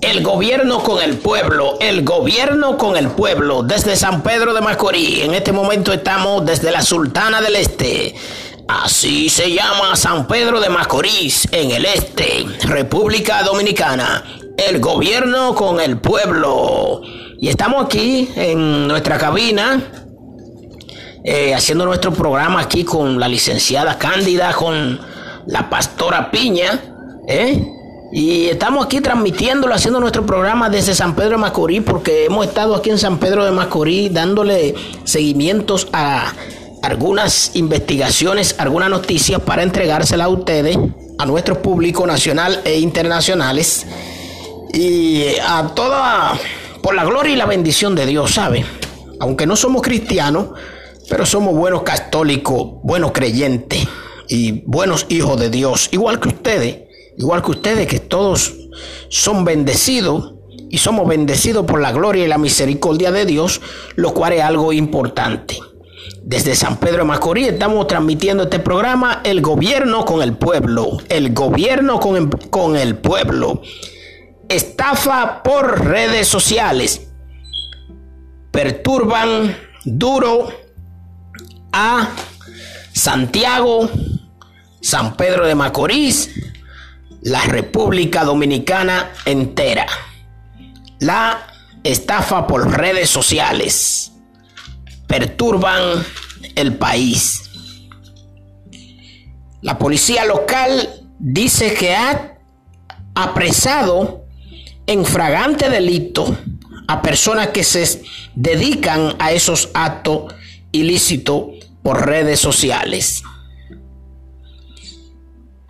El gobierno con el pueblo, el gobierno con el pueblo, desde San Pedro de Macorís. En este momento estamos desde la Sultana del Este. Así se llama San Pedro de Macorís, en el este, República Dominicana. El gobierno con el pueblo. Y estamos aquí en nuestra cabina, eh, haciendo nuestro programa aquí con la licenciada Cándida, con la pastora Piña, ¿eh? Y estamos aquí transmitiéndolo, haciendo nuestro programa desde San Pedro de Macorís, porque hemos estado aquí en San Pedro de Macorís dándole seguimientos a algunas investigaciones, algunas noticias para entregárselas a ustedes, a nuestro público nacional e internacionales, y a toda, por la gloria y la bendición de Dios, ¿sabe? Aunque no somos cristianos, pero somos buenos católicos, buenos creyentes y buenos hijos de Dios, igual que ustedes igual que ustedes, que todos son bendecidos y somos bendecidos por la gloria y la misericordia de Dios, lo cual es algo importante. Desde San Pedro de Macorís estamos transmitiendo este programa, El gobierno con el pueblo, el gobierno con el, con el pueblo. Estafa por redes sociales. Perturban duro a Santiago, San Pedro de Macorís, la República Dominicana entera. La estafa por redes sociales perturban el país. La policía local dice que ha apresado en fragante delito a personas que se dedican a esos actos ilícitos por redes sociales.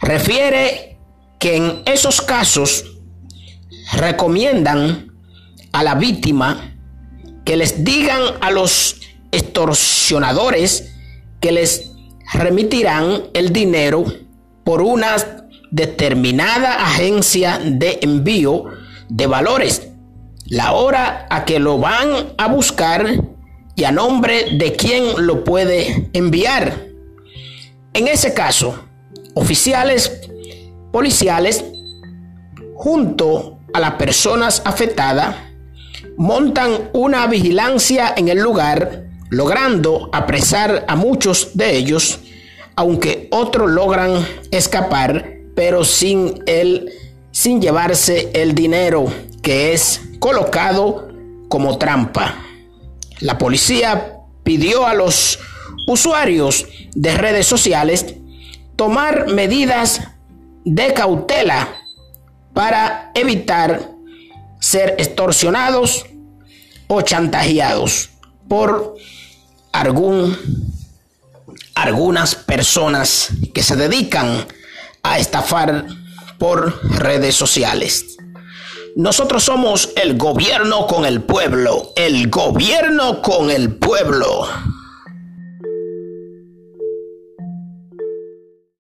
Refiere que en esos casos recomiendan a la víctima que les digan a los extorsionadores que les remitirán el dinero por una determinada agencia de envío de valores, la hora a que lo van a buscar y a nombre de quién lo puede enviar. En ese caso, oficiales policiales, junto a las personas afectadas, montan una vigilancia en el lugar, logrando apresar a muchos de ellos, aunque otros logran escapar, pero sin el sin llevarse el dinero que es colocado como trampa. La policía pidió a los usuarios de redes sociales tomar medidas de cautela para evitar ser extorsionados o chantajeados por algún, algunas personas que se dedican a estafar por redes sociales. Nosotros somos el gobierno con el pueblo, el gobierno con el pueblo.